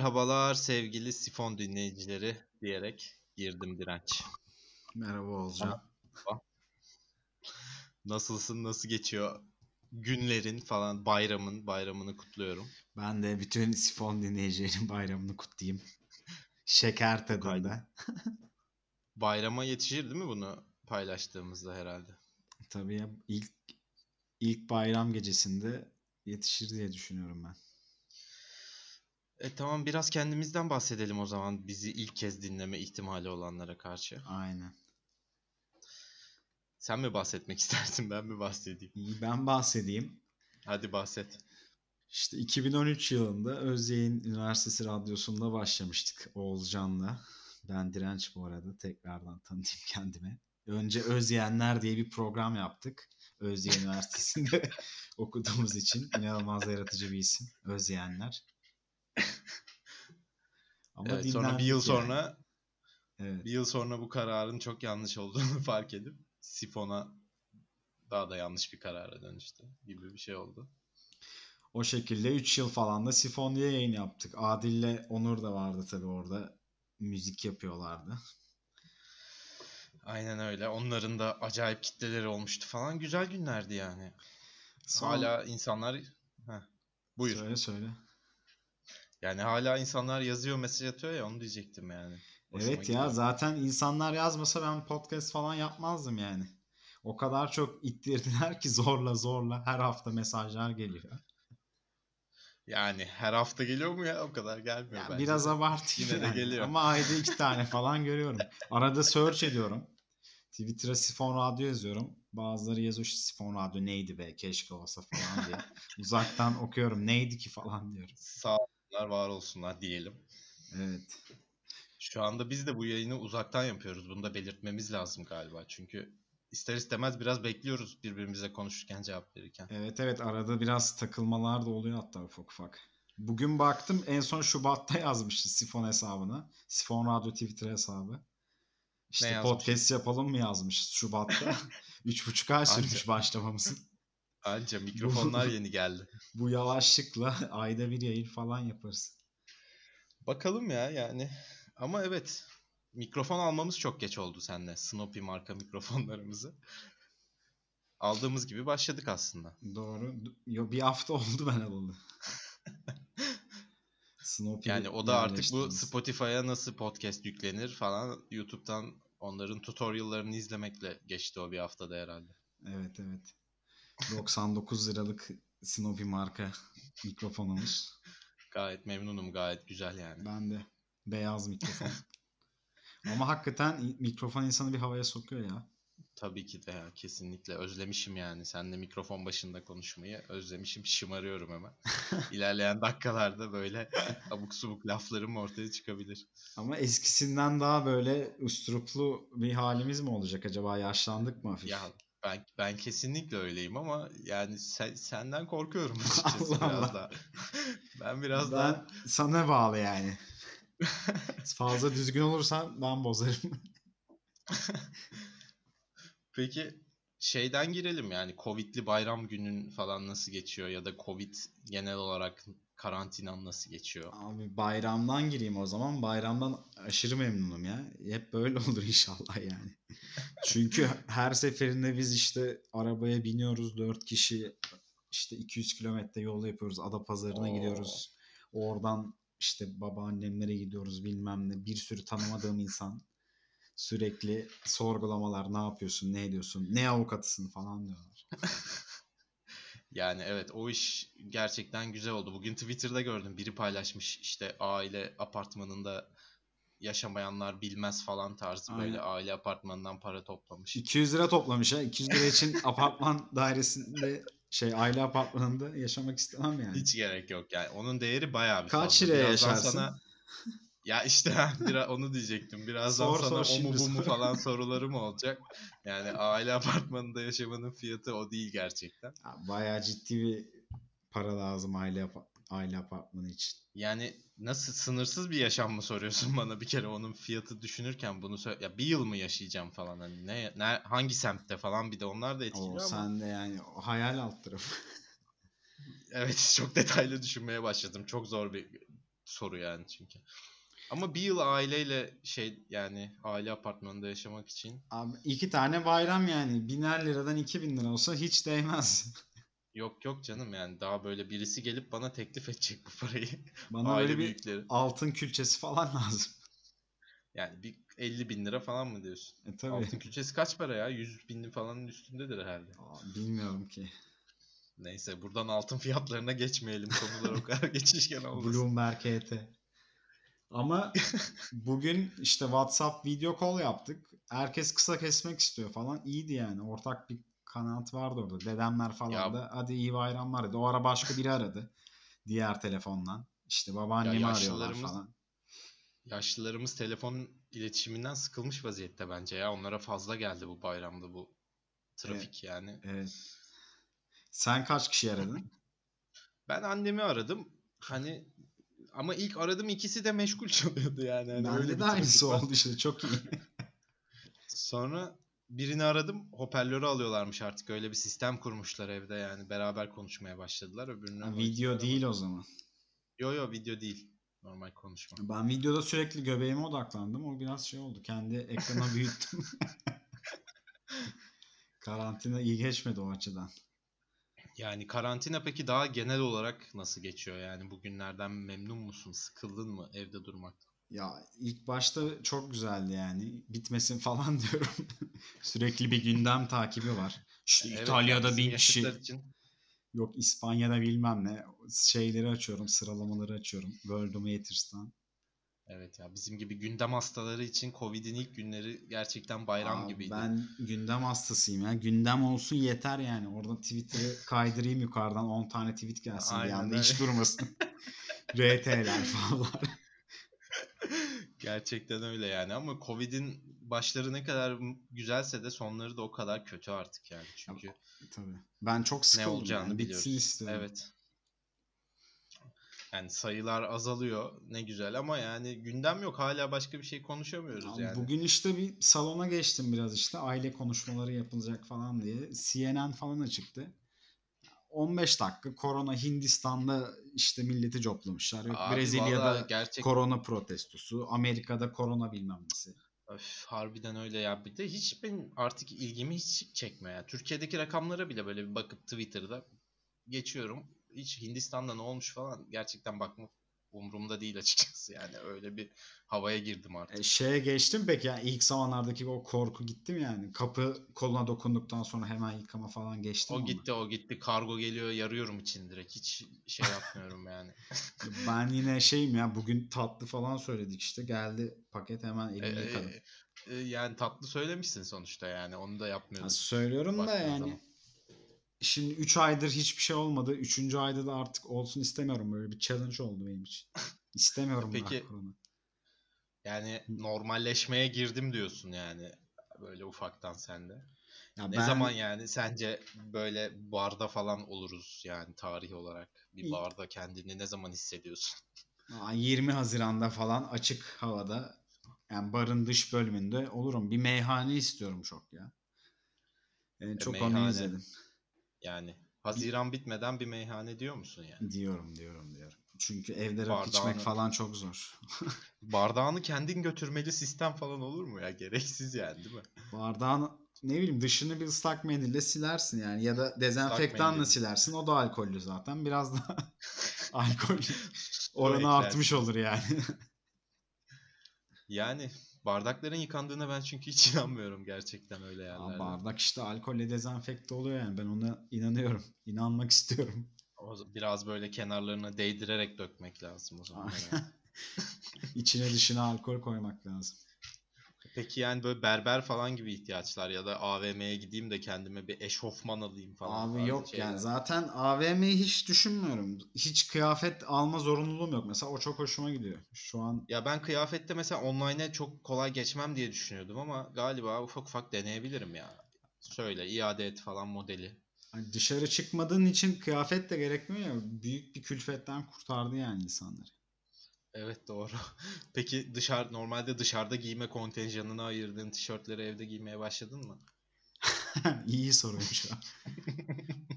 Merhabalar sevgili sifon dinleyicileri diyerek girdim direnç. Merhaba Olcan. Nasılsın? Nasıl geçiyor? Günlerin falan bayramın bayramını kutluyorum. Ben de bütün sifon dinleyicilerin bayramını kutlayayım. Şeker tadında. Bayrama yetişir değil mi bunu paylaştığımızda herhalde? Tabii ya ilk ilk bayram gecesinde yetişir diye düşünüyorum ben. E tamam biraz kendimizden bahsedelim o zaman bizi ilk kez dinleme ihtimali olanlara karşı. Aynen. Sen mi bahsetmek istersin ben mi bahsedeyim? İyi ben bahsedeyim. Hadi bahset. İşte 2013 yılında Özyeğin Üniversitesi Radyosu'nda başlamıştık Oğulcan'la. Ben Direnç bu arada tekrardan tanıtayım kendime. Önce Özyeğenler diye bir program yaptık. Özyeğin Üniversitesi'nde okuduğumuz için inanılmaz yaratıcı bir isim. Özyeğenler. Ama evet, sonra bir yıl yani. sonra evet. bir yıl sonra bu kararın çok yanlış olduğunu fark edip Sifon'a daha da yanlış bir karara dönüştü gibi bir şey oldu. O şekilde 3 yıl falan da Sifon diye yayın yaptık. Adil'le Onur da vardı tabii orada. Müzik yapıyorlardı. Aynen öyle. Onların da acayip kitleleri olmuştu falan. Güzel günlerdi yani. Son... Hala insanlar... Heh, buyur. Söyle söyle. Yani hala insanlar yazıyor, mesaj atıyor ya onu diyecektim yani. Hoşuma evet gidiyor. ya zaten insanlar yazmasa ben podcast falan yapmazdım yani. O kadar çok ittirdiler ki zorla zorla her hafta mesajlar geliyor. Yani her hafta geliyor mu ya? O kadar gelmiyor ya bence. Biraz abartıyor Yine yani. de geliyor. Ama ayda iki tane falan görüyorum. Arada search ediyorum. Twitter'a Sifon Radyo yazıyorum. Bazıları yazıyor işte Sifon Radyo neydi be keşke olsa falan diye. Uzaktan okuyorum neydi ki falan diyorum. Sağ olsunlar var olsunlar diyelim. Evet. Şu anda biz de bu yayını uzaktan yapıyoruz. Bunu da belirtmemiz lazım galiba. Çünkü ister istemez biraz bekliyoruz birbirimize konuşurken cevap verirken. Evet evet arada biraz takılmalar da oluyor hatta ufak ufak. Bugün baktım en son Şubat'ta yazmıştı Sifon hesabına. Sifon Radyo Twitter hesabı. İşte podcast yapalım mı yazmış Şubat'ta. Üç buçuk ay sürmüş başlamamızın. Anca mikrofonlar yeni geldi. Bu yavaşlıkla ayda bir yayın falan yaparız. Bakalım ya yani. Ama evet mikrofon almamız çok geç oldu seninle. Snoopy marka mikrofonlarımızı. Aldığımız gibi başladık aslında. Doğru. Yo, bir hafta oldu ben alalı. Snoopy yani o da artık bu Spotify'a nasıl podcast yüklenir falan YouTube'dan onların tutorial'larını izlemekle geçti o bir haftada herhalde. Evet evet. 99 liralık Snoopy marka mikrofonumuz. Gayet memnunum gayet güzel yani. Ben de. Beyaz mikrofon. Ama hakikaten mikrofon insanı bir havaya sokuyor ya. Tabii ki de ya kesinlikle özlemişim yani seninle mikrofon başında konuşmayı özlemişim şımarıyorum hemen. İlerleyen dakikalarda böyle abuk subuk laflarım ortaya çıkabilir. Ama eskisinden daha böyle usturuplu bir halimiz mi olacak acaba yaşlandık mı hafif? Ya ben ben kesinlikle öyleyim ama yani sen, senden korkuyorum açıkçası Allah biraz Allah. daha. ben biraz ben daha sana bağlı yani. Fazla düzgün olursan ben bozarım. Peki şeyden girelim yani Covid'li bayram günün falan nasıl geçiyor ya da Covid genel olarak karantinan nasıl geçiyor? Abi bayramdan gireyim o zaman. Bayramdan aşırı memnunum ya. Hep böyle olur inşallah yani. Çünkü her seferinde biz işte arabaya biniyoruz dört kişi işte 200 kilometre yol yapıyoruz. Adapazarı'na Oo. gidiyoruz. Oradan işte babaannemlere gidiyoruz bilmem ne. Bir sürü tanımadığım insan sürekli sorgulamalar ne yapıyorsun ne ediyorsun ne avukatısın falan diyorlar. yani evet o iş gerçekten güzel oldu. Bugün Twitter'da gördüm biri paylaşmış işte aile apartmanında yaşamayanlar bilmez falan tarzı Aynen. böyle aile apartmanından para toplamış. 200 lira toplamış ha. 200 lira için apartman dairesinde şey aile apartmanında yaşamak istemem yani. Hiç gerek yok yani. Onun değeri bayağı bir Kaç liraya yaşarsın? Sana ya işte biraz onu diyecektim. Birazdan sor, sana sor, o mu bu mu falan sorularım olacak. Yani aile apartmanında yaşamanın fiyatı o değil gerçekten. Ya bayağı ciddi bir para lazım aile aile apartmanı için. Yani nasıl sınırsız bir yaşam mı soruyorsun bana bir kere onun fiyatı düşünürken bunu söyle ya bir yıl mı yaşayacağım falan hani ne, ne hangi semtte falan bir de onlar da etkiliyor o, ama. Sen de yani hayal alt tarafı. evet çok detaylı düşünmeye başladım. Çok zor bir soru yani çünkü. Ama bir yıl aileyle şey yani aile apartmanında yaşamak için Abi iki tane bayram yani. Biner liradan iki bin lira olsa hiç değmez. yok yok canım yani daha böyle birisi gelip bana teklif edecek bu parayı. Bana aile böyle bir büyükleri. altın külçesi falan lazım. Yani bir 50 bin lira falan mı diyorsun? E tabii. Altın külçesi kaç para ya? 100 bin falanın üstündedir herhalde. Aa, Bilmiyorum ki. Neyse buradan altın fiyatlarına geçmeyelim. Konular o kadar geçişken olmasın. Bloomberg HT. Ama bugün işte WhatsApp video call yaptık. Herkes kısa kesmek istiyor falan. İyiydi yani. Ortak bir kanaat vardı orada. Dedemler falan Ya- da hadi iyi bayramlar dedi. O ara başka biri aradı. Diğer telefondan. İşte babaannemi Ya arıyorlar falan. Yaşlılarımız telefon iletişiminden sıkılmış vaziyette bence ya. Onlara fazla geldi bu bayramda bu trafik yani. Evet. Sen kaç kişi aradın? Ben annemi aradım. Hani ama ilk aradım ikisi de meşgul çalıyordu yani. Öyle Bende de aynısı var. oldu işte. Çok iyi. Sonra birini aradım. Hoparlörü alıyorlarmış artık. Öyle bir sistem kurmuşlar evde yani. Beraber konuşmaya başladılar. Öbürünü Ha, video değil o zaman. Yo yo video değil. Normal konuşma. Ben videoda sürekli göbeğime odaklandım. O biraz şey oldu. Kendi ekrana büyüttüm. Karantina iyi geçmedi o açıdan. Yani karantina peki daha genel olarak nasıl geçiyor? Yani bugünlerden memnun musun? Sıkıldın mı evde durmaktan? Ya ilk başta çok güzeldi yani. Bitmesin falan diyorum. Sürekli bir gündem takibi var. İşte Evet, İtalya'da bin kişi. için Yok İspanya'da bilmem ne. Şeyleri açıyorum, sıralamaları açıyorum. Worldometers'tan. Evet ya bizim gibi gündem hastaları için Covid'in ilk günleri gerçekten bayram Aa, gibiydi. Ben gündem hastasıyım ya. Gündem olsun yeter yani. Orada Twitter'ı kaydırayım yukarıdan 10 tane tweet gelsin bir Aynen anda. öyle. Hiç durmasın. RT'ler falan. Gerçekten öyle yani ama Covid'in başları ne kadar güzelse de sonları da o kadar kötü artık yani. Çünkü Tabii. Ben çok ne sıkıldım olacağını yani. biliyoruz. Bitsin istiyorum. Evet. Yani sayılar azalıyor ne güzel ama yani gündem yok hala başka bir şey konuşamıyoruz yani. Bugün işte bir salona geçtim biraz işte aile konuşmaları yapılacak falan diye. CNN falan açıktı. 15 dakika korona Hindistan'da işte milleti coplamışlar. Yok Abi Brezilya'da gerçek korona protestosu. Amerika'da korona bilmem nesi. Öf, harbiden öyle ya. Bir de hiç benim artık ilgimi hiç çekmiyor. Türkiye'deki rakamlara bile böyle bir bakıp Twitter'da geçiyorum. Hiç Hindistan'da ne olmuş falan gerçekten bakmak umurumda değil açıkçası yani. Öyle bir havaya girdim artık. E, şeye geçtim peki yani ilk zamanlardaki o korku gitti mi yani? Kapı koluna dokunduktan sonra hemen yıkama falan geçti mi O ona? gitti o gitti. Kargo geliyor yarıyorum için direkt. Hiç şey yapmıyorum yani. Ben yine şeyim ya bugün tatlı falan söyledik işte geldi paket hemen elimi E, yıkadım. e, e, yani tatlı söylemişsin sonuçta yani. Onu da Ya yapmıyorduk. söylüyorum da yani zaman. Şimdi 3 aydır hiçbir şey olmadı. 3. ayda da artık olsun istemiyorum. Böyle bir challenge oldu benim için. İstemiyorum Peki, korona. Yani normalleşmeye girdim diyorsun yani. Böyle ufaktan sende. Ya Ne ben zaman yani sence böyle barda falan oluruz yani tarih olarak? Bir barda kendini ne zaman hissediyorsun? Aa, 20 Haziran'da falan açık havada yani barın dış bölümünde olurum. Bir meyhane istiyorum çok ya. En çok onu meyhane. izledim. Yani Haziran bitmeden bir meyhane diyor musun yani? Diyorum diyorum diyorum. Çünkü evde rakı içmek Bardağını- falan çok zor. Bardağını kendin götürmeli sistem falan olur mu ya? Gereksiz yani değil mi? Bardağın ne bileyim dışını bir ıslak mendille silersin yani ya da dezenfektanla silersin. O da alkollü zaten. Biraz da alkol oranı artmış olur yani. Yani bardakların yıkandığına ben çünkü hiç inanmıyorum gerçekten öyle Aa, yerlerde. bardak işte alkolle dezenfekte oluyor yani. Ben ona inanıyorum. İnanmak istiyorum. O biraz böyle kenarlarına değdirerek dökmek lazım o zaman. İçine dışına alkol koymak lazım. Peki yani böyle berber falan gibi ihtiyaçlar ya da AVM'ye gideyim de kendime bir eşofman alayım falan. Abi yok şeyler. yani zaten AVM'yi hiç düşünmüyorum. Hiç kıyafet alma zorunluluğum yok. Mesela o çok hoşuma gidiyor. Şu an Ya ben kıyafette mesela online'e çok kolay geçmem diye düşünüyordum ama galiba ufak ufak deneyebilirim ya. Söyle iade et falan modeli. hani dışarı çıkmadığın için kıyafet de gerekmiyor ya. Büyük bir külfetten kurtardı yani insanları. Evet doğru. Peki dışarı normalde dışarıda giyme kontenjanına ayırdığın tişörtleri evde giymeye başladın mı? İyi soruymuş ya.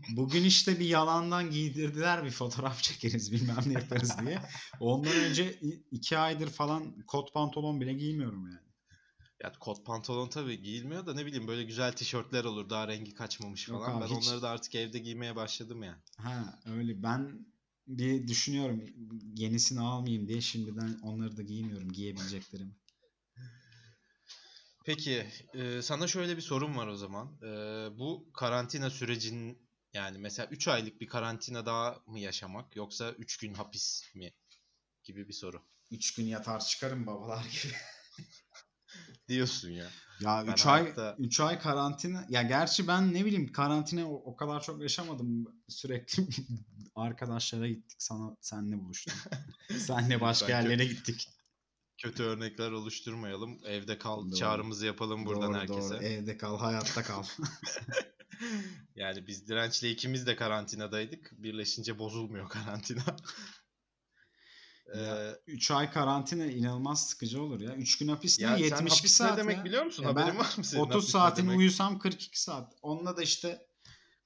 Bugün işte bir yalandan giydirdiler bir fotoğraf çekeriz bilmem ne yaparız diye. Ondan önce iki aydır falan kot pantolon bile giymiyorum yani. Ya kot pantolon tabii giyilmiyor da ne bileyim böyle güzel tişörtler olur daha rengi kaçmamış Yok falan. abi, ben hiç- onları da artık evde giymeye başladım ya. Ha öyle ben bir düşünüyorum yenisini almayayım diye şimdiden onları da giymiyorum giyebileceklerim. Peki e, sana şöyle bir sorum var o zaman. E, bu karantina sürecinin yani mesela 3 aylık bir karantina daha mı yaşamak yoksa 3 gün hapis mi gibi bir soru. Üç gün yatar çıkarım babalar gibi. Diyorsun ya. Ya Ben 3 ay hayatta- 3 ay karantina. Ya gerçi ben ne bileyim karantina o, o kadar çok yaşamadım. Sürekli arkadaşlara gittik. Sana senle buluştuk. senle başka yerlere gittik. Kötü örnekler oluşturmayalım. Evde kal Doğru. çağrımızı yapalım buradan doğru, herkese. Doğru. Evde kal, hayatta kal. Yani biz dirençle ikimiz de karantinadaydık. Birleşince bozulmuyor karantina. Ee, 3 ay karantina inanılmaz sıkıcı olur ya. 3 gün hapis ne? ya sen 72 hapis saat ne demek ya. biliyor musun? Ya Haberin var mı senin 30 hapis ne saatini demek? uyusam 42 saat. Onunla da işte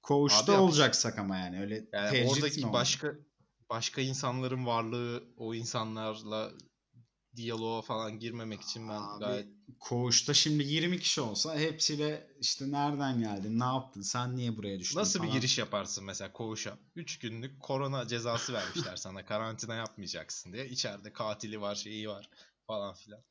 koğuşta Abi olacaksak ama yani öyle Yani oradaki başka başka insanların varlığı o insanlarla diyaloğa falan girmemek için ben Abi, gayet Koğuşta şimdi 20 kişi olsa hepsiyle işte nereden geldin, ne yaptın, sen niye buraya düştün nasıl bir falan. giriş yaparsın mesela koğuşa? 3 günlük korona cezası vermişler sana karantina yapmayacaksın diye. İçeride katili var, şeyi var falan filan.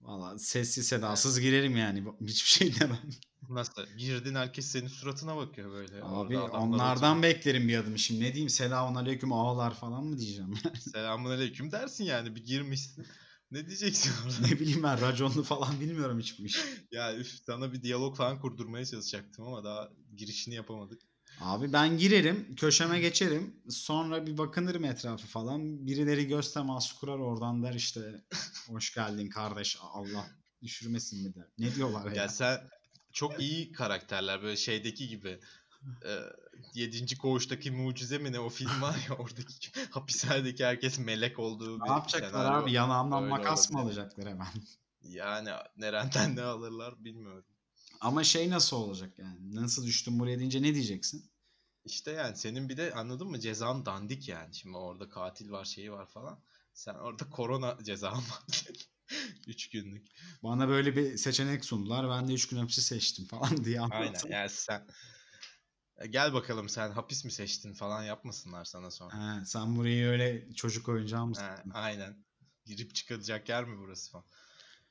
Valla sessiz sedasız girerim yani. Hiçbir şey demem. Nasıl? Girdin herkes senin suratına bakıyor böyle. Abi onlardan beklerim bir adım. Şimdi ne diyeyim selamun aleyküm ağalar falan mı diyeceğim. Selamun aleyküm dersin yani bir girmişsin. Ne diyeceksin orada? ne bileyim ben raconlu falan bilmiyorum hiç bu iş. ya üf sana bir diyalog falan kurdurmaya çalışacaktım ama daha girişini yapamadık. Abi ben girerim, köşeme geçerim. Sonra bir bakınırım etrafı falan. Birileri göz teması kurar oradan der işte hoş geldin kardeş Allah düşürmesin mi der. Ne diyorlar ya? Ya sen çok iyi karakterler böyle şeydeki gibi. E, 7. Koğuş'taki mucize mi ne o film var ya oradaki hapishanedeki herkes melek olduğu Ne bir yapacaklar senaryo abi? Yanağımdan öyle makas mı olabilir. alacaklar hemen? Yani nereden ne alırlar bilmiyorum. Ama şey nasıl olacak yani? Nasıl düştün buraya deyince ne diyeceksin? İşte yani senin bir de anladın mı cezan dandik yani. Şimdi orada katil var şeyi var falan. Sen orada korona cezan var. 3 günlük. Bana böyle bir seçenek sundular. Ben de 3 gün hapsi seçtim falan diye Aynen anlattım. yani sen gel bakalım sen hapis mi seçtin falan yapmasınlar sana sonra. Ha, sen burayı öyle çocuk oyuncağı mı Ha, sandın? aynen. Girip çıkacak yer mi burası falan.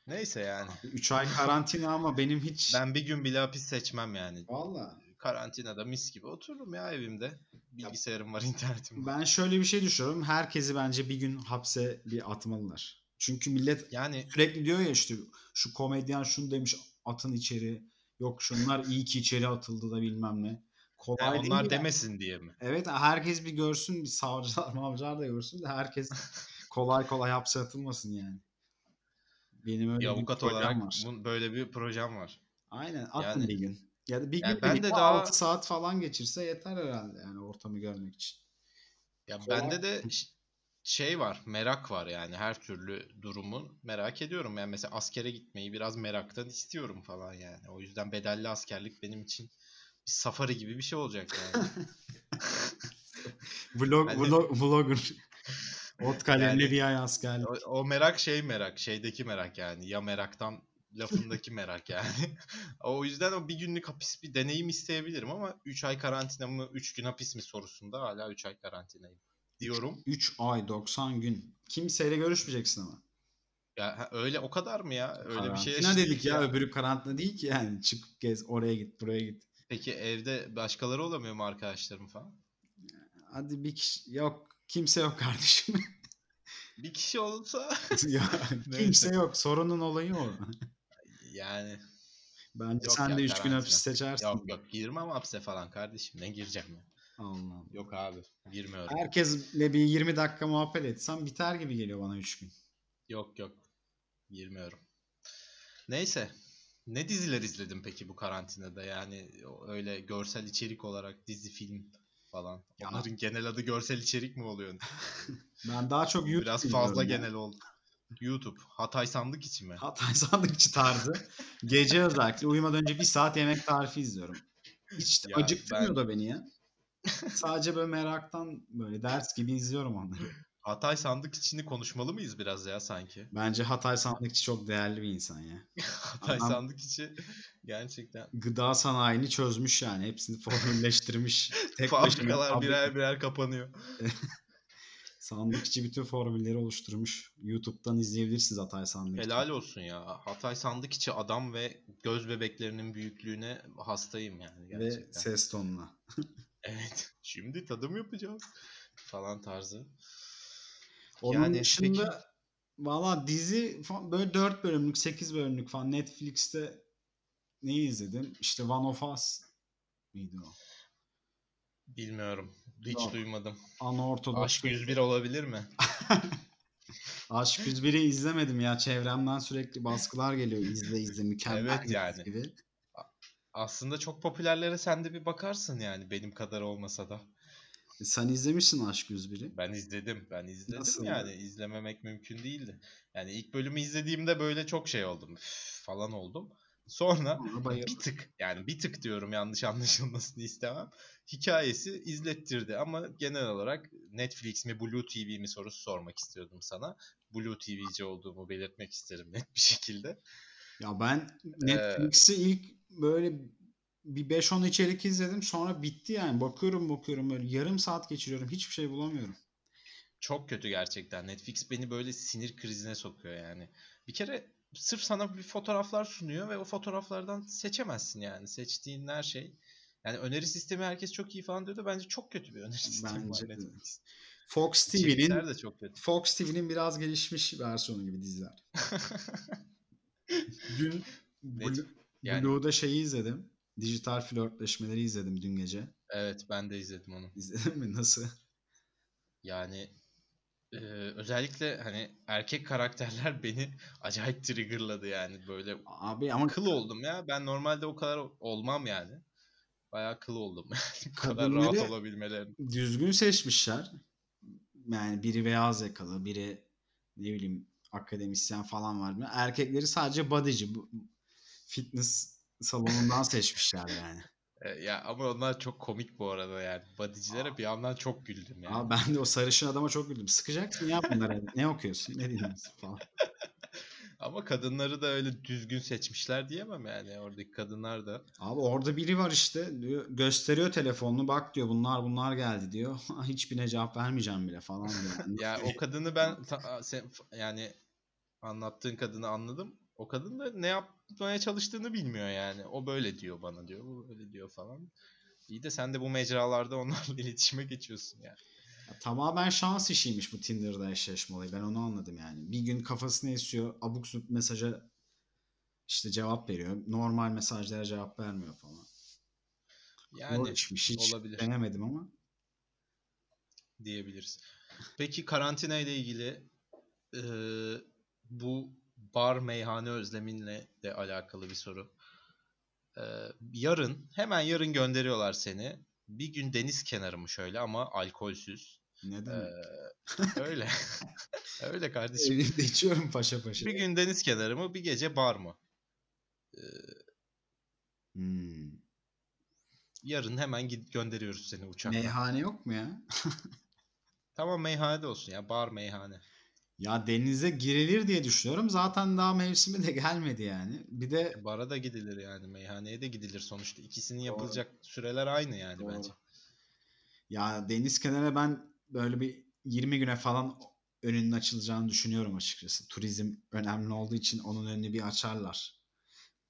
Neyse yani. 3 ay karantina ama benim hiç... Ben bir gün bile hapis seçmem yani. Valla. Karantinada mis gibi otururum ya evimde. Bilgisayarım var, internetim var. Ben şöyle bir şey düşünüyorum. Herkesi bence bir gün hapse bir atmalılar. Çünkü millet Yani sürekli diyor ya işte şu komedyen şunu demiş atın içeri. Yok şunlar iyi ki içeri atıldı da bilmem ne. Kolay yani değil onlar yani. demesin diye mi? Evet herkes bir görsün, bir savcılar mavcılar da görsün de herkes kolay kolay hapse atılmasın yani. Benim öyle Bir avukat olarak var. bun- böyle bir projem var. Aynen atın Yani- bir gün. Ya da bir Yani gün ben de daha- 6 saat falan geçirse yeter herhalde yani ortamı görmek için. Ya Kolay. bende de şey var, merak var yani her türlü durumun merak ediyorum. Yani mesela askere gitmeyi biraz meraktan istiyorum falan yani. O yüzden bedelli askerlik benim için safari gibi bir şey olacak yani. Vlog, Hani- vlog, vlogger. Ot kalemli Yani- bir ay askerlik. O, o merak şey merak, şeydeki merak yani. Ya meraktan lafındaki merak yani. o yüzden o bir günlük hapis bir deneyim isteyebilirim ama 3 ay karantina mı 3 gün hapis mi sorusunda hala 3 ay karantinayım diyorum. 3 ay 90 gün. Kimseyle görüşmeyeceksin ama. Ya ha, öyle o kadar mı ya? Öyle bir şey Karantina dedik yaşadık ya. Öbürü karantina değil ki yani. Çık gez oraya git buraya git. Peki evde başkaları olamıyor mu arkadaşlarım falan? Hadi bir kişi yok. Kimse yok kardeşim. Bir kişi olsa ya, kimse yok. Sorunun olayı o. yani Bence Yok sen ya, de 3 gün hapis seçersin. yok yok girmem hapse falan kardeşim ne gireceğim ya. Allah. Yok abi girmiyorum. Herkesle bir 20 dakika muhabbet etsem biter gibi geliyor bana 3 gün. Yok yok girmiyorum. Neyse ne diziler izledin peki bu karantinada yani öyle görsel içerik olarak dizi film falan. Ya. Onların genel adı görsel içerik mi oluyor? Ben daha çok YouTube Biraz fazla ya. genel oldu. YouTube. Hatay sandık içi mi? Hatay sandıkçı tarzı. Gece özellikle uyumadan önce bir saat yemek tarifi izliyorum. Hiç Ya acıktırmıyor ben- da beni ya. Sadece böyle meraktan böyle ders gibi izliyorum onları. Hatay sandık içini konuşmalı mıyız biraz ya sanki? Bence Hatay Sandıkçı çok değerli bir insan ya. Hatay Adam- sandık içi gerçekten Gıda sanayini çözmüş yani. Hepsini formülleştirmiş. Tek fabrikalar fabrika- birer birer kapanıyor. Sandıkçı bütün formülleri oluşturmuş. YouTube'dan izleyebilirsiniz Hatay Sandıkçı. Helal olsun ya. Hatay sandık içi adam ve göz bebeklerinin büyüklüğüne hastayım yani Ve gerçekten. ses tonuna. Evet. Şimdi tadım yapacağız falan tarzı. Onun Yani dışında peki- valla dizi böyle 4 bölümlük 8 bölümlük falan Netflix'te neyi izledim? İşte One of Us mıydı o? Bilmiyorum. Hiç Yok. duymadım. Anortodoks. Aşk 101 olabilir mi? Aşk 101'i izlemedim ya. Çevremden sürekli baskılar geliyor. İzle izle mükemmel Evet yani. gibi. Aslında çok popülerlere sen de bir bakarsın yani benim kadar olmasa da. E, Sen izlemişsin Aşk 101'i. Ben izledim. Ben izledim Nasıl yani. ya? izlememek mümkün değildi. Yani ilk bölümü izlediğimde böyle çok şey oldum. "Üf" falan oldum. Sonra bir tık yani bir tık diyorum yanlış anlaşılmasını istemem. Hikayesi izlettirdi ama genel olarak Netflix mi Blue TV mi sorusu sormak istiyordum sana. Blue TV'ci olduğumu belirtmek isterim net bir şekilde. Ya ben Netflix'i ilk böyle bir 5-10 içerik izledim. Sonra bitti yani. Bakıyorum bakıyorum böyle yarım saat geçiriyorum. Hiçbir şey bulamıyorum. Çok kötü gerçekten. Netflix beni böyle sinir krizine sokuyor yani. Bir kere sırf sana bir fotoğraflar sunuyor ve o fotoğraflardan seçemezsin yani. Seçtiğin her şey. Yani öneri sistemi herkes çok iyi falan diyor da bence çok kötü bir öneri sistemi Bence var. Netflix. Fox TV'nin. Fox TV'nin biraz gelişmiş versiyonu gibi diziler. Dün Net- Blue, yani- Blue'da şeyi izledim. Dijital flörtleşmeleri izledim dün gece. Evet ben de izledim onu. İzledin mi? Nasıl? Yani e, özellikle hani erkek karakterler beni acayip triggerladı yani böyle Abi ama kıl oldum ya. Ben normalde o kadar olmam yani. Bayağı kıl oldum. Bu kadar rahat olabilmelerini. düzgün seçmişler. Yani biri beyaz yakalı, biri ne bileyim akademisyen falan var. Erkekleri sadece bodyci, fitness salonundan seçmişler yani. E, ya ama onlar çok komik bu arada yani. Bodycilere bir yandan çok güldüm yani. Abi ben de o sarışın adama çok güldüm. Sıkacaksın ya bunları. ne okuyorsun? Ne dinliyorsun falan. Ama kadınları da öyle düzgün seçmişler diyemem yani. Oradaki kadınlar da. Abi orada biri var işte diyor, gösteriyor telefonunu bak diyor bunlar bunlar geldi diyor. Hiçbirine cevap vermeyeceğim bile falan diyor. Ya o kadını ben ta- sen, yani anlattığın kadını anladım. O kadın da ne yapmaya çalıştığını bilmiyor yani. O böyle diyor bana diyor. Bu böyle diyor falan. İyi de sen de bu mecralarda onlarla iletişime geçiyorsun yani. Ya tamamen şans işiymiş bu Tinder'da eşleşme olayı. Ben onu anladım yani. Bir gün kafasını esiyor. Abuk subuk mesaja işte cevap veriyor. Normal mesajlara cevap vermiyor falan. Yani Zor. Hiç olabilir. denemedim ama. diyebiliriz. Peki karantina ile ilgili e, bu bar meyhane özleminle de alakalı bir soru. E, yarın hemen yarın gönderiyorlar seni. Bir gün deniz kenarı mı şöyle ama alkolsüz. Neden? E, öyle. öyle kardeşim. Evimde içiyorum paşa paşa. Bir gün deniz kenarı mı bir gece bar mı? E, Hmm. yarın hemen git gönderiyoruz seni uçakla. Meyhane yok mu ya? Tamam meyhanede olsun ya bar meyhane. Ya denize girilir diye düşünüyorum. Zaten daha mevsimi de gelmedi yani. Bir de E, bara da gidilir yani meyhaneye de gidilir sonuçta. İkisinin yapılacak süreler aynı yani Doğru. bence. ya deniz kenarı ben böyle bir 20 güne falan önünün açılacağını düşünüyorum açıkçası. Turizm önemli olduğu için onun önünü bir açarlar.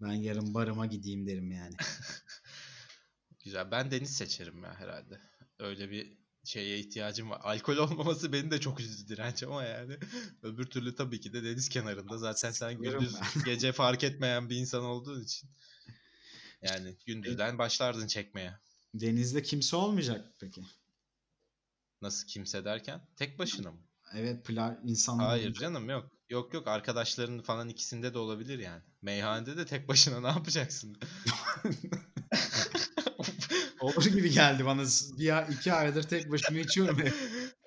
Ben yarın barıma gideyim derim yani. Güzel. Ben deniz seçerim ya herhalde. Öyle bir şeye ihtiyacım var. Alkol olmaması beni de çok üzdü direnç ama yani öbür türlü tabii ki de deniz kenarında. Zaten sen gündüz gece fark etmeyen bir insan olduğun için. Yani gündüzden başlardın çekmeye. Denizde kimse olmayacak peki. Nasıl kimse derken? Tek başına mı? Evet plaj insanlar Hayır olmayacak. canım yok. Yok yok arkadaşların falan ikisinde de olabilir yani. Meyhanede de tek başına ne yapacaksın? Olur gibi geldi bana. Bir ay- iki aydır tek başıma içiyorum.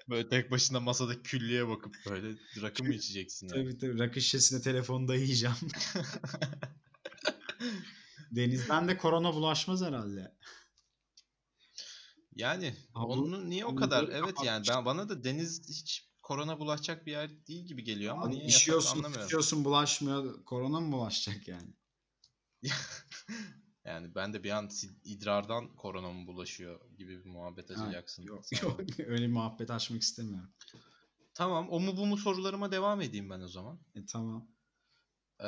Böyle tek başına masada küllüye bakıp böyle rakı mı içeceksin? yani? tabii tabii rakı şişesine telefonda yiyeceğim. Denizden de korona bulaşmaz herhalde. Yani Ha, bu- onun niye o kadar? Evet yani ben bana da deniz hiç korona bulaşacak bir yer değil gibi geliyor ama Abi niye işiyorsun, anlamıyorum. sıçıyorsun bulaşmıyor. Korona mı bulaşacak yani? Yani ben de bir an idrardan korona mı bulaşıyor gibi bir muhabbet Ha, açacaksın. Yok, yok. Öyle bir muhabbet açmak istemiyorum. Tamam o mu bu mu sorularıma devam edeyim ben o zaman. E tamam. Ee,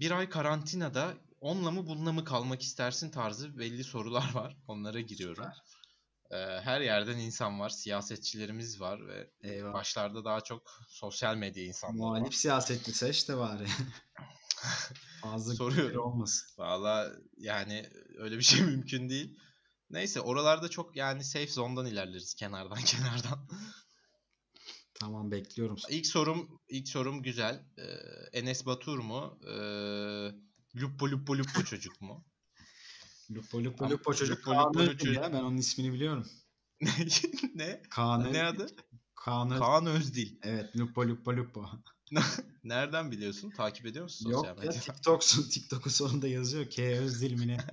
bir ay karantinada onunla mı bununla mı kalmak istersin tarzı belli sorular var. Onlara giriyorum. Ee, her yerden insan var. Siyasetçilerimiz var ve Eyvah. başlarda daha çok sosyal medya insanları Muhalif var. siyasetçi seç de bari. Fazla Soruyorum. olmasın. Valla yani öyle bir şey mümkün değil. Neyse oralarda çok yani safe zone'dan ilerleriz kenardan kenardan. Tamam bekliyorum. İlk sorum ilk sorum güzel. Ee, Enes Batur mu? Ee, Lupo Lupo Lupo çocuk mu? Lupo Lupo Ama Lupo çocuk Lupo Lupo Özdil çocuk- ya. Ben onun ismini biliyorum. ne? Kaan Ne adı? Kaan Özdil. Kaan Özdil. Evet Lupo Lupo Lupo. Nereden biliyorsun? Takip ediyor musun sosyal Yok ya medyada? TikTok'sun. TikTok'un sonunda yazıyor. K Özdil mi ne?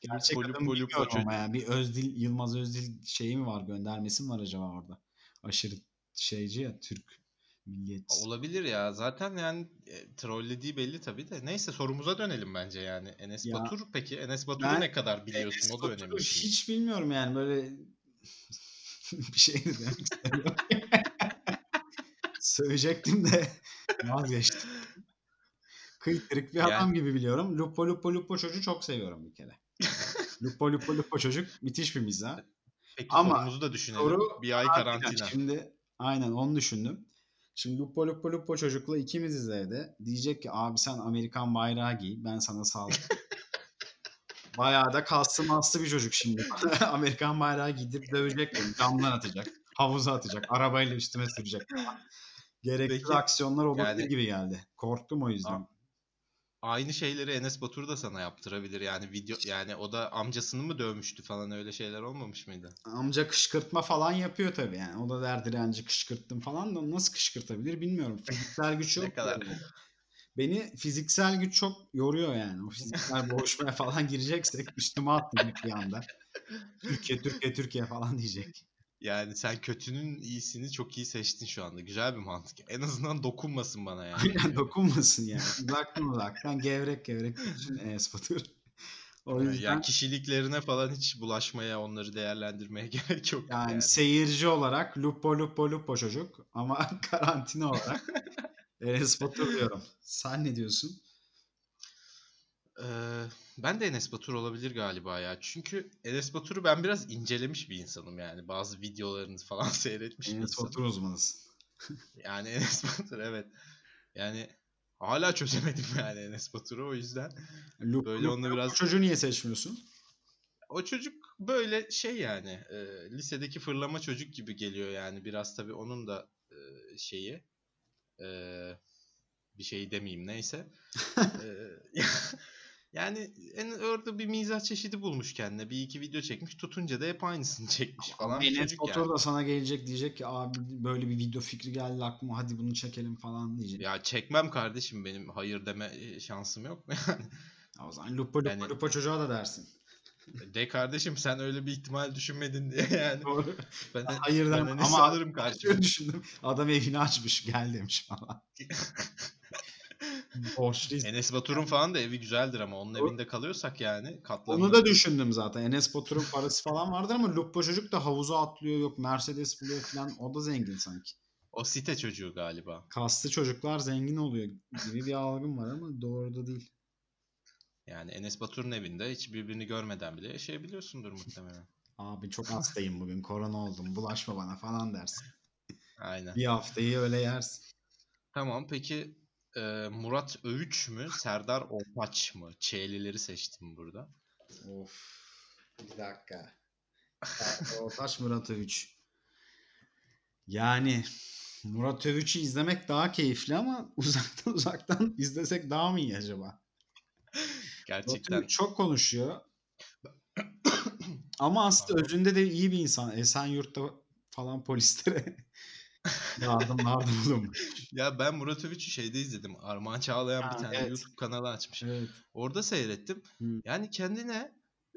Gerçek Lupo bilmiyorum ama ya. Bir Özdil, Yılmaz Özdil şeyi mi var? Göndermesi mi var acaba orada? Aşırı şeyci ya Türk milliyetçisi. Olabilir ya. Zaten yani e, trollediği belli tabii de. Neyse sorumuza dönelim bence yani. Enes Ya, Batur peki Enes Batur'u ben ne kadar biliyorsun? Enes o da Batur'u önemli. şimdi. Hiç bilmiyorum yani böyle bir şey de demek istemiyorum. Söyleyecektim de vazgeçtim. Kıytırık bir adam gibi biliyorum. Lupo Lupo Lupo çocuğu çok seviyorum bir kere. Lupo Lupo Lupo çocuk müthiş bir mizah. Peki Ama sorumuzu da düşünelim. soru bir ay karantina. Şimdi aynen onu düşündüm. Şimdi Lupo Lupo Lupo çocukla ikimiziz evde. Diyecek ki abi sen Amerikan bayrağı giy ben sana sağlarım. Bayağı da kaslı maslı bir çocuk şimdi. Amerikan bayrağı giydirip dövecek beni. Camdan atacak. Havuza atacak. Arabayla üstüme sürecek. Gereksiz Peki, aksiyonlar olabilir yani- gibi geldi. Korktum o yüzden. Aynı şeyleri Enes Batur da sana yaptırabilir. Yani video yani o da amcasını mı dövmüştü falan öyle şeyler olmamış mıydı? Amca kışkırtma falan yapıyor tabii yani. O da der direnci kışkırttım falan da nasıl kışkırtabilir bilmiyorum. Fiziksel güç Ne yok. kadar? yani. Beni fiziksel güç çok yoruyor yani. O fiziksel boğuşmaya falan gireceksek üstüme atlayacak bir anda. Türkiye, Türkiye, Türkiye falan diyecek. Yani sen kötünün iyisini çok iyi seçtin şu anda. Güzel bir mantık. En azından dokunmasın bana yani. Aynen dokunmasın yani. Uzaktan uzaktan gevrek gevrek bütün Enes Batur. O Ya yüzden kişiliklerine falan hiç bulaşmaya, onları değerlendirmeye gerek yok. yani, yani. seyirci olarak lupo lupo lupo çocuk ama karantina olarak Enes Batur diyorum. Sen ne diyorsun? Ee, ben de Enes Batur olabilir galiba ya. Çünkü Enes Batur'u ben biraz incelemiş bir insanım yani. Bazı videolarını falan seyretmiş Enes. Batur uzmanısın. Yani Enes Batur evet. Yani hala çözemedim yani Enes Batur'u o yüzden. Lupo, Böyle lupo, onu lupo biraz- çocuğu niye seçmiyorsun? O çocuk böyle şey yani e, lisedeki fırlama çocuk gibi geliyor yani. Biraz tabii onun da e, şeyi e, bir şey demeyeyim neyse. E, yani en orada bir mizah çeşidi bulmuş kendine. Bir iki video çekmiş. Tutunca da hep aynısını çekmiş falan. Enes Batur yani. da sana gelecek diyecek ki abi böyle bir video fikri geldi aklıma hadi bunu çekelim falan diyecek. Ya çekmem kardeşim benim hayır deme e, şansım yok mu yani? Ya o zaman lupo lupo Yani- lupo çocuğa da dersin. De kardeşim sen öyle bir ihtimal düşünmedin diye yani. Doğru. Ben, Hayır ben ama alırım karşıma. düşündüm. Adam evini açmış gel demiş falan. Borçluyuz. Enes Batur'un falan da evi güzeldir ama onun evinde kalıyorsak yani katlanılır. Onu da düşündüm zaten. Enes Batur'un parası falan vardır ama Lupo çocuk da havuza atlıyor yok Mercedes buluyor falan. O da zengin sanki. O site çocuğu galiba. Kaslı çocuklar zengin oluyor gibi bir algım var ama doğru da değil. Yani Enes Batur'un evinde hiç birbirini görmeden bile yaşayabiliyorsundur muhtemelen. Abi çok hastayım bugün korona oldum bulaşma bana falan dersin. Aynen. Bir haftayı öyle yersin. Tamam peki e, Murat Övüç mü Serdar Ortaç mı? Ç'lileri seçtim burada. Of. Bir dakika. Ortaç Murat Övüç. Yani Murat Övüç'ü izlemek daha keyifli ama uzaktan uzaktan izlesek daha mı iyi acaba? Murat Gerçekten çok konuşuyor. ama aslında özünde de iyi bir insan. Esenyurt'ta falan polislere yardımlarda bulunmuş. ya ben Murat Övüç'ü şeyde izledim. Armağan Çağlayan Ha, bir tane evet. YouTube kanalı açmış. Evet. Orada seyrettim. Hı. Yani kendine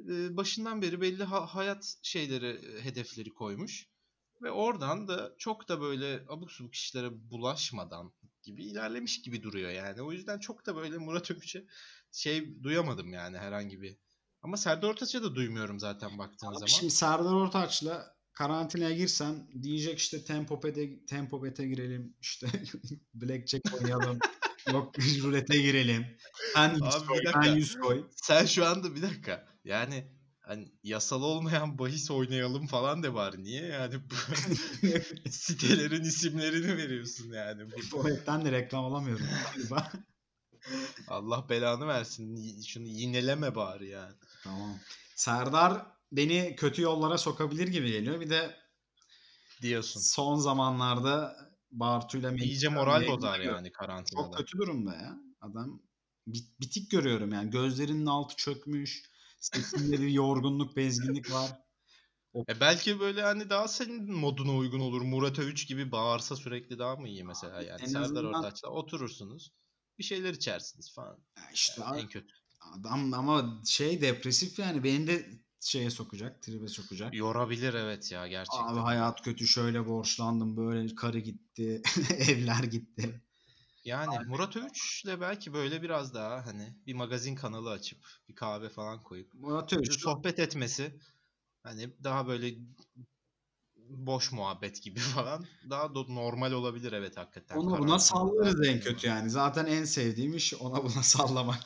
e, başından beri belli ha- hayat şeyleri, e, hedefleri koymuş. Ve oradan da çok da böyle abuk subuk işlere bulaşmadan gibi ilerlemiş gibi duruyor yani. O yüzden çok da böyle Murat Övüç'e şey duyamadım yani herhangi bir. Ama Serdar Ortaç'a da duymuyorum zaten baktığın Abi zaman. Şimdi Serdar Ortaç'la karantinaya girsem diyecek işte tempo bete, tempo bete girelim işte blackjack oynayalım yok rulete girelim sen 100 Abi koy ben dakika. 100 koy Sen şu anda bir dakika. Yani hani yasal olmayan bahis oynayalım falan de bari. Niye yani sitelerin isimlerini veriyorsun yani. Bu- de reklam alamıyorum galiba. Allah belanı versin. Şunu yineleme bari yani. tamam. Serdar beni kötü yollara sokabilir gibi geliyor. Bir de Diyorsun. son zamanlarda Bartu'yla İyice moral bozar yani karantinada. Çok kötü durumda ya. Adam bit- bitik görüyorum yani. Gözlerinin altı çökmüş. Sesinde bir yorgunluk, bezginlik var. E belki böyle hani daha senin moduna uygun olur. Murat Övüç gibi bağırsa sürekli daha mı iyi mesela yani. en Serdar azından- Ortaç'la oturursunuz. Bir şeyler içersiniz falan. Ya işte Yani abi, en kötü. adam ama şey depresif yani beni de şeye sokacak, tribe sokacak. Yorabilir evet ya gerçekten. Abi hayat kötü şöyle borçlandım böyle karı gitti, evler gitti. Yani Murat Övüç'le belki böyle biraz daha hani bir magazin kanalı açıp bir kahve falan koyup Murat Övüç sohbet etmesi hani daha böyle boş muhabbet gibi falan daha do- normal olabilir evet hakikaten. ona buna sallarız en kötü yani. Zaten en sevdiğim iş ona buna sallamak.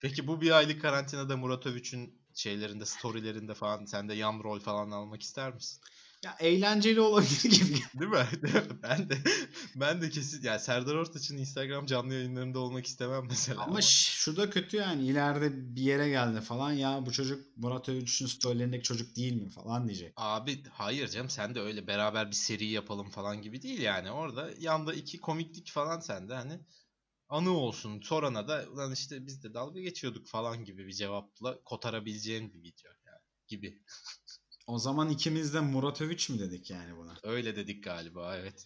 Peki bu bir aylık karantinada Murat Övüç'ün şeylerinde, storylerinde falan sen de yan rol falan almak ister misin? Ya eğlenceli olabilir gibi. Değil mi? Değil mi? ben de ben de kesin yani Serdar Ortaç'ın Instagram canlı yayınlarında olmak istemem mesela. Ama ş- şu da kötü yani ileride bir yere geldi falan ya bu çocuk Murat Övüç'ün storylerindeki çocuk değil mi falan diyecek. Abi hayır canım sen de öyle beraber bir seri yapalım falan gibi değil yani. Orada yanda iki komiklik falan sende hani anı olsun. Sorana da ulan işte biz de dalga geçiyorduk falan gibi bir cevapla kotarabileceğin bir video yani gibi. O zaman ikimiz de Murat Övüç mü dedik yani buna? Öyle dedik galiba evet.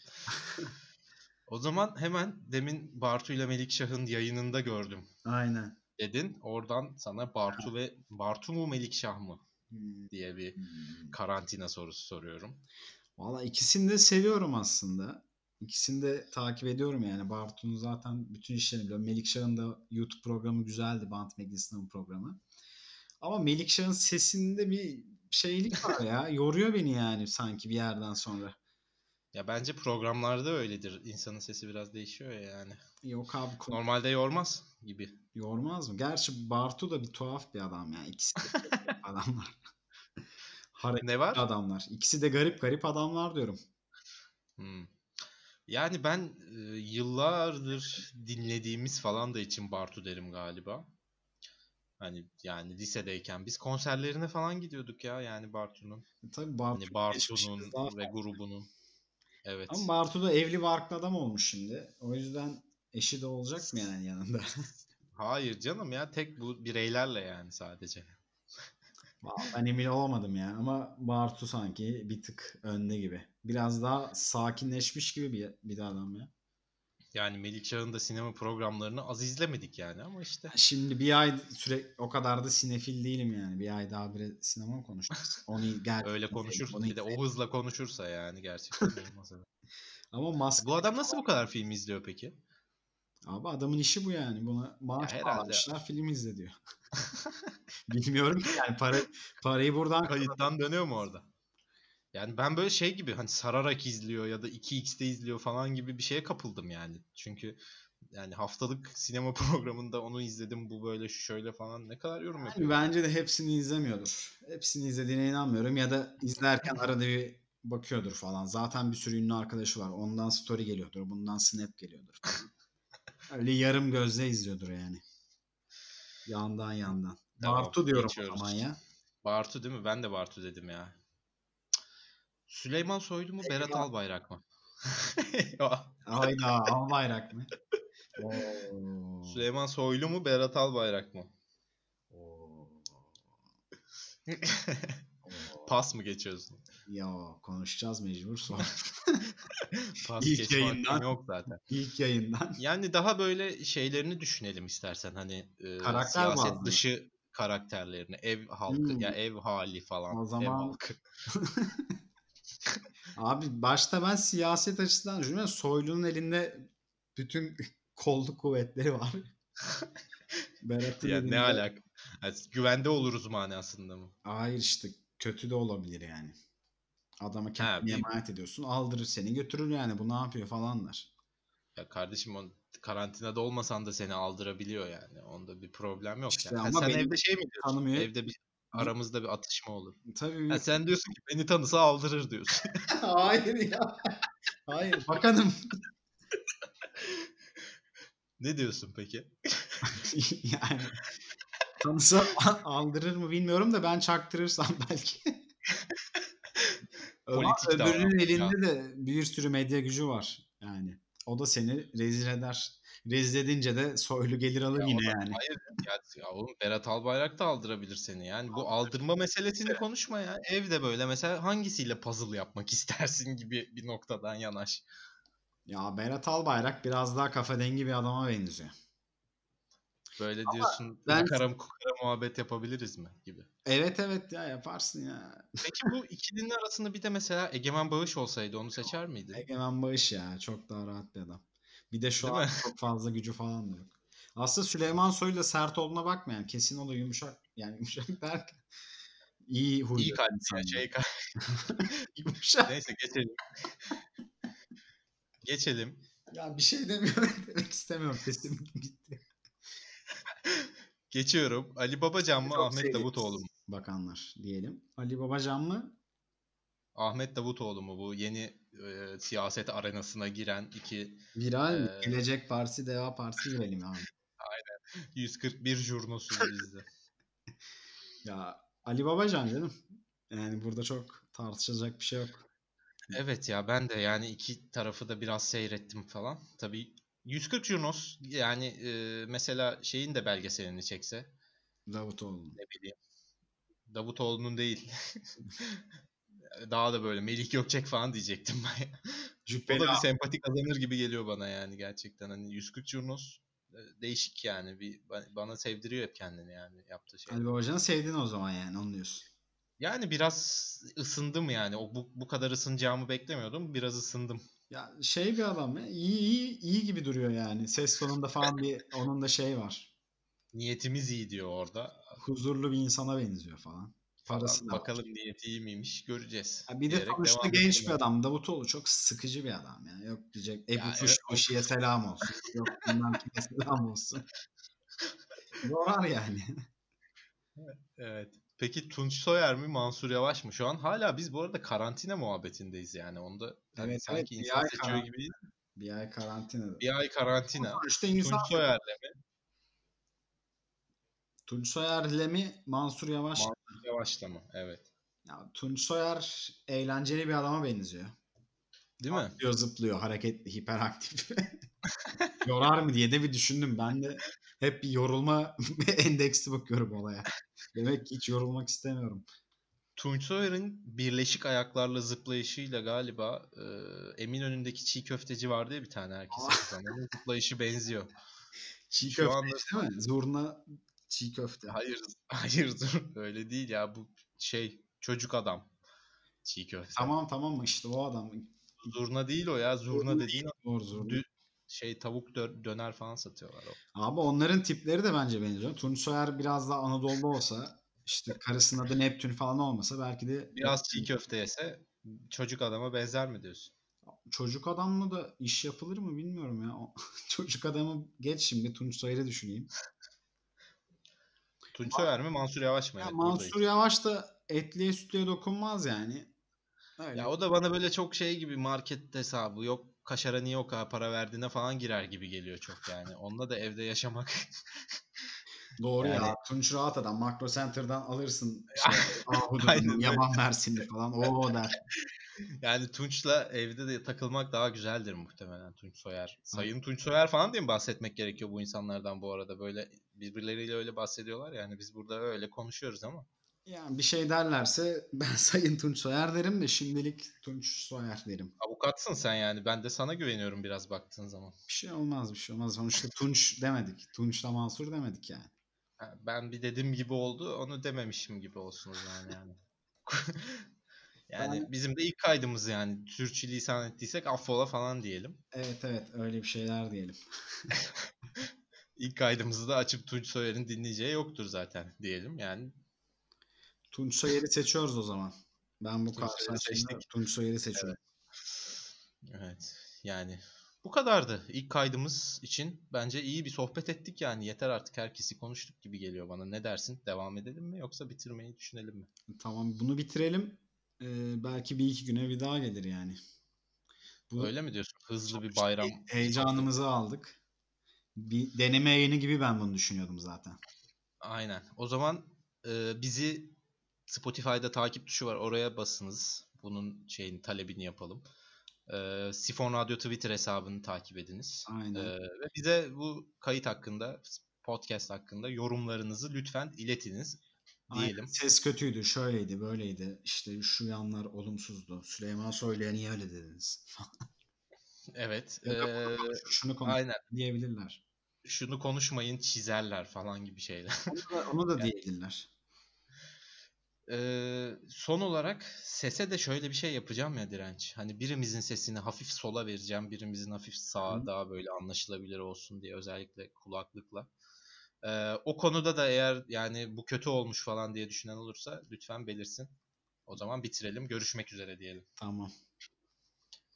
o zaman hemen demin Bartu ile Melikşah'ın yayınında gördüm Aynen. dedin. Oradan sana Bartu ve Bartu mu Melikşah mı Hmm. diye bir Hmm. karantina sorusu soruyorum. Valla ikisini de seviyorum aslında. İkisini de takip ediyorum yani. Bartu'nun zaten bütün işlerini biliyorum. Melikşah'ın da YouTube programı güzeldi. Bant Megis'in programı. Ama Melikşah'ın sesinde bir şeylik var ya. Yoruyor beni yani sanki bir yerden sonra. Ya bence programlarda öyledir. İnsanın sesi biraz değişiyor ya yani. Yok abi Normalde yormaz gibi. yormaz mı? Gerçi Bartu da bir tuhaf bir adam ya. İkisi de adamlar. Hareketli Ne var? adamlar. İkisi de garip garip adamlar diyorum. Hmm. Yani ben e, yıllardır dinlediğimiz falan da için Bartu derim galiba. Hani yani lisedeyken biz konserlerine falan gidiyorduk ya yani Bartu'nun. Tabii Bartu Hani Bartu'nun ve grubunun. Evet. Ama Bartu da evli barklı adam olmuş şimdi. O yüzden eşi de olacak mı yani yanında? Hayır canım ya tek bu bireylerle yani sadece. Ben emin olamadım ya. Ama Bartu sanki bir tık önde gibi. Biraz daha sakinleşmiş gibi bir, bir de adam ya. Yani Melikşah'ın da sinema programlarını az izlemedik yani ama işte. Şimdi bir ay süre o kadar da sinefil değilim yani. Bir ay daha bir sinema konuşacağız? Onu gerçekten Öyle konuşursa onu bir de o hızla konuşursa yani gerçekten olmaz. Ama maske Bu adam nasıl bu kadar film izliyor peki? Abi adamın işi bu yani. Buna maaş herhalde. bağlamışlar film izle diyor. Bilmiyorum ki yani para, parayı buradan Kayıttan dönüyor mu orada? Yani ben böyle şey gibi hani sararak izliyor ya da 2x'te izliyor falan gibi bir şeye kapıldım yani. Çünkü yani haftalık sinema programında onu izledim bu böyle şu şöyle falan ne kadar yorum Yani yapıyor. bence de hepsini izlemiyordur. Hepsini izlediğine inanmıyorum ya da izlerken arada bir bakıyordur falan. Zaten bir sürü ünlü arkadaşı var. Ondan story geliyordur, bundan snap geliyordur falan. Öyle yarım gözle izliyordur yani. Yandan yandan. Tamam, Bartu diyorum geçiyoruz. o zaman ya. Bartu değil mi? Ben de Bartu dedim ya. Süleyman Soylu mu Berat. Albayrak mı? Hayda al bayrak mı? Oo. Süleyman Soylu mu Berat Albayrak mı? Pas mı geçiyorsun? Ya konuşacağız mecbur sor. Pas İlk yayından. yok zaten. İlk yayından. Yani daha böyle şeylerini düşünelim istersen hani e, Karakter siyaset bazlı. dışı karakterlerini, ev halkı Hmm. ya ev hali falan, O ev zaman- halkı. Abi başta ben siyaset açısından düşünüyorum. Soylu'nun elinde bütün kolluk kuvvetleri var. Berat'ın Ya elinde... ne alaka? Yani güvende oluruz manasında mı? Hayır işte kötü de olabilir yani. Kendine bir- emanet ediyorsun. Aldırır seni götürür yani. Bu ne yapıyor falanlar. Ya kardeşim on karantinada olmasan da seni aldırabiliyor yani. Onda bir problem yok İşte yani. Ama sen evde şey mi diyorsun? tanımıyor. Evde bir aramızda bir atışma olur. Tabii. Ha, sen diyorsun ki beni tanısa aldırır diyorsun. Hayır ya. Hayır bakanım. ne diyorsun peki? yani tanısa aldırır mı bilmiyorum da ben çaktırırsam belki. Ama Politik öbürünün davranış elinde de bir sürü medya gücü var yani. O da seni rezil eder. Rezil edince de soylu gelir alır Ya yine yani. Hayır ya, ya oğlum Berat Albayrak da aldırabilir seni yani. Bu aldırma meselesini konuşma ya. Evde böyle mesela hangisiyle puzzle yapmak istersin gibi bir noktadan yanaş. Ya Berat Albayrak biraz daha kafa dengi bir adama benziyor. Böyle diyorsun ben- kukara kukara muhabbet yapabiliriz mi gibi. Evet evet ya yaparsın ya. Peki bu ikilinin arasında bir de mesela Egemen Bağış olsaydı onu seçer miydin? Egemen Bağış ya çok daha rahat bir adam. Bir de şu Değil an mi? çok fazla gücü falan da yok. Aslında Süleyman Soylu sert olduğuna bakmayın. Kesin o da yumuşak. Yani yumuşak derken iyi huylu. İyi kalpli yani. şey kalpli. Yumuşak. Neyse geçelim. geçelim. Ya bir şey demiyorum demek istemiyorum. Sesim gitti. Geçiyorum. Ali Babacan mı Çok Ahmet Davutoğlu mu? Bakanlar diyelim. Ali Babacan mı? Ahmet Davutoğlu mu bu yeni e, siyaset arenasına giren iki Viral? Ee, Gelecek Partisi, Deva Partisi girelim abi. 141 jurnosu bizde. Ya Ali Babacan canım. Yani burada çok tartışacak bir şey yok. Evet ya ben de yani iki tarafı da biraz seyrettim falan. Tabii 140 jurnos yani e, mesela şeyin de belgeselini çekse Davutoğlu. ne bileyim Davutoğlu'nun değil. Daha da böyle Melih Gökçek falan diyecektim ben. O Cübbeli da bir sempati kazanır gibi geliyor bana yani gerçekten. Hani 140 jurnos e, değişik yani. Bir ba- bana sevdiriyor hep kendini yani yaptığı şey. Ali Babacan'ı sevdin o zaman yani onu diyorsun. Yani biraz ısındım yani. O bu, bu kadar ısınacağımı beklemiyordum. Biraz ısındım. Ya şey bir adam ya. İyi iyi iyi gibi duruyor yani. Ses tonunda falan bir onun da şey var. Niyetimiz iyi diyor orada. Huzurlu bir insana benziyor falan. Parası da var. Bakalım niyeti iyi miymiş göreceğiz. Ya bir de sonuçta genç edelim. bir adam. Davutoğlu çok sıkıcı bir adam yani. Yok diyecek Ebu Ya Kuş evet, selam olsun. Yok bilmem kime selam olsun. Yorar yani. Evet. Peki Tunç Soyer mi Mansur Yavaş mı? Şu an hala biz bu arada karantina muhabbetindeyiz yani. Onda hani Evet, sanki evet, insan seçiyor gibi değil. Bir ay karantinada. Bir ay karantina. Sonuçta insan Tunç Soyer'le mi Tunç Soyer'le mi Mansur Yavaş? Mansur Yavaş'la mı? Evet. Ya, Tunç Soyer eğlenceli bir adama benziyor. Değil mi? Atlıyor, zıplıyor, hareketli, hiperaktif. Yorar mı diye de bir düşündüm. Ben de hep yorulma endeksli bakıyorum olaya. Demek ki hiç yorulmak istemiyorum. Tunç Soyer'in birleşik ayaklarla zıplayışıyla galiba e, Eminönü'ndeki çiğ köfteci vardı ya bir tane. Onun zıplayışı benziyor. Çiğ Şu köfte anda- değil mi? Zurna çiğ köfte. Hayır, hayır dur öyle değil ya bu şey çocuk adam. Çiğ köfte. Tamam tamam işte o adam. Zurna değil o ya. Zurna dediğin Doğru zurna. dü- şey tavuk dö- döner falan satıyorlar o. Abi onların tipleri de bence benziyor. Tunç Soyer biraz daha Anadolu'da olsa işte karısının adı Neptün falan olmasa belki de Biraz çiğ köfte yese çocuk adama benzer mi diyorsun? çocuk adamla da iş yapılır mı bilmiyorum ya. Çocuk adamı geç şimdi Tunç Soyer'i düşüneyim. Tunç Soyer mi Mansur Yavaş mı? Ya Evet, Mansur buradayız. Yavaş da etliye sütlüye dokunmaz yani. Öyle. Ya o da bana böyle çok şey gibi market hesabı yok kaşara niye o kadar para verdiğine falan girer gibi geliyor çok yani. Onunla da evde yaşamak. Doğru ya. Yani- Tunç rahat adam. Makro Center'dan alırsın. Öyle. yaban Mersinli falan. O der. yani Tunç'la evde de takılmak daha güzeldir muhtemelen Tunç Soyer. Sayın Tunç Soyer falan diye mi bahsetmek gerekiyor bu insanlardan bu arada? Böyle birbirleriyle öyle bahsediyorlar yani biz burada öyle konuşuyoruz ama. Yani bir şey derlerse ben Sayın Tunç Soyer derim de şimdilik Tunç Soyer derim. Avukatsın sen yani. Ben de sana güveniyorum biraz baktığın zaman. Bir şey olmaz bir şey olmaz. Sonuçta Tunç demedik. Tunç'la Mansur demedik yani. Ben bir dediğim gibi oldu, onu dememişim gibi olsun o zaman yani. yani bizim de ilk kaydımız yani. Sürçülisan ettiysek affola falan diyelim. Evet evet öyle bir şeyler diyelim. İlk kaydımızı da açıp Tunç Soyer'in dinleyeceği yoktur zaten diyelim. Yani Tunç Soyer'i seçiyoruz o zaman. Ben bu seçtik. Tunç Soyer'i seçiyorum. evet yani bu kadardı. İlk kaydımız için bence iyi bir sohbet ettik yani. Yeter artık herkesi konuştuk gibi geliyor bana. Ne dersin? Devam edelim mi yoksa bitirmeyi düşünelim mi? Tamam bunu bitirelim. Ee, belki bir iki güne bir daha gelir yani. Bu Öyle mi diyorsun? Hızlı bir bayram. heyecanımızı aldık. Bir deneme yayını gibi ben bunu düşünüyordum zaten. Aynen. O zaman e, bizi Spotify'da takip tuşu var. Oraya basınız. Bunun şeyini talebini yapalım. E, Sifon Radyo Twitter hesabını takip ediniz. Aynen. E, ve bize bu kayıt hakkında, podcast hakkında yorumlarınızı lütfen iletiniz Aynen. diyelim. Ses kötüydü, şöyleydi, böyleydi. İşte şu yanlar olumsuzdu. Süleyman Soylu'ya niye öyle dediniz? Evet. E, şunu konuş aynen. diyebilirler. Şunu konuşmayın çizerler falan gibi şeyler. Onu da, onu da diyebilirler. Ee, son olarak sese de şöyle bir şey yapacağım ya direnç. Hani birimizin sesini hafif sola vereceğim, birimizin hafif sağa Hı. daha böyle anlaşılabilir olsun diye özellikle kulaklıkla. Ee, o konuda da eğer yani bu kötü olmuş falan diye düşünen olursa lütfen belirsin. O zaman bitirelim. Görüşmek üzere diyelim. Tamam.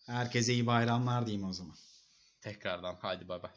Herkese iyi bayramlar diyeyim o zaman. Tekrardan haydi bay bay.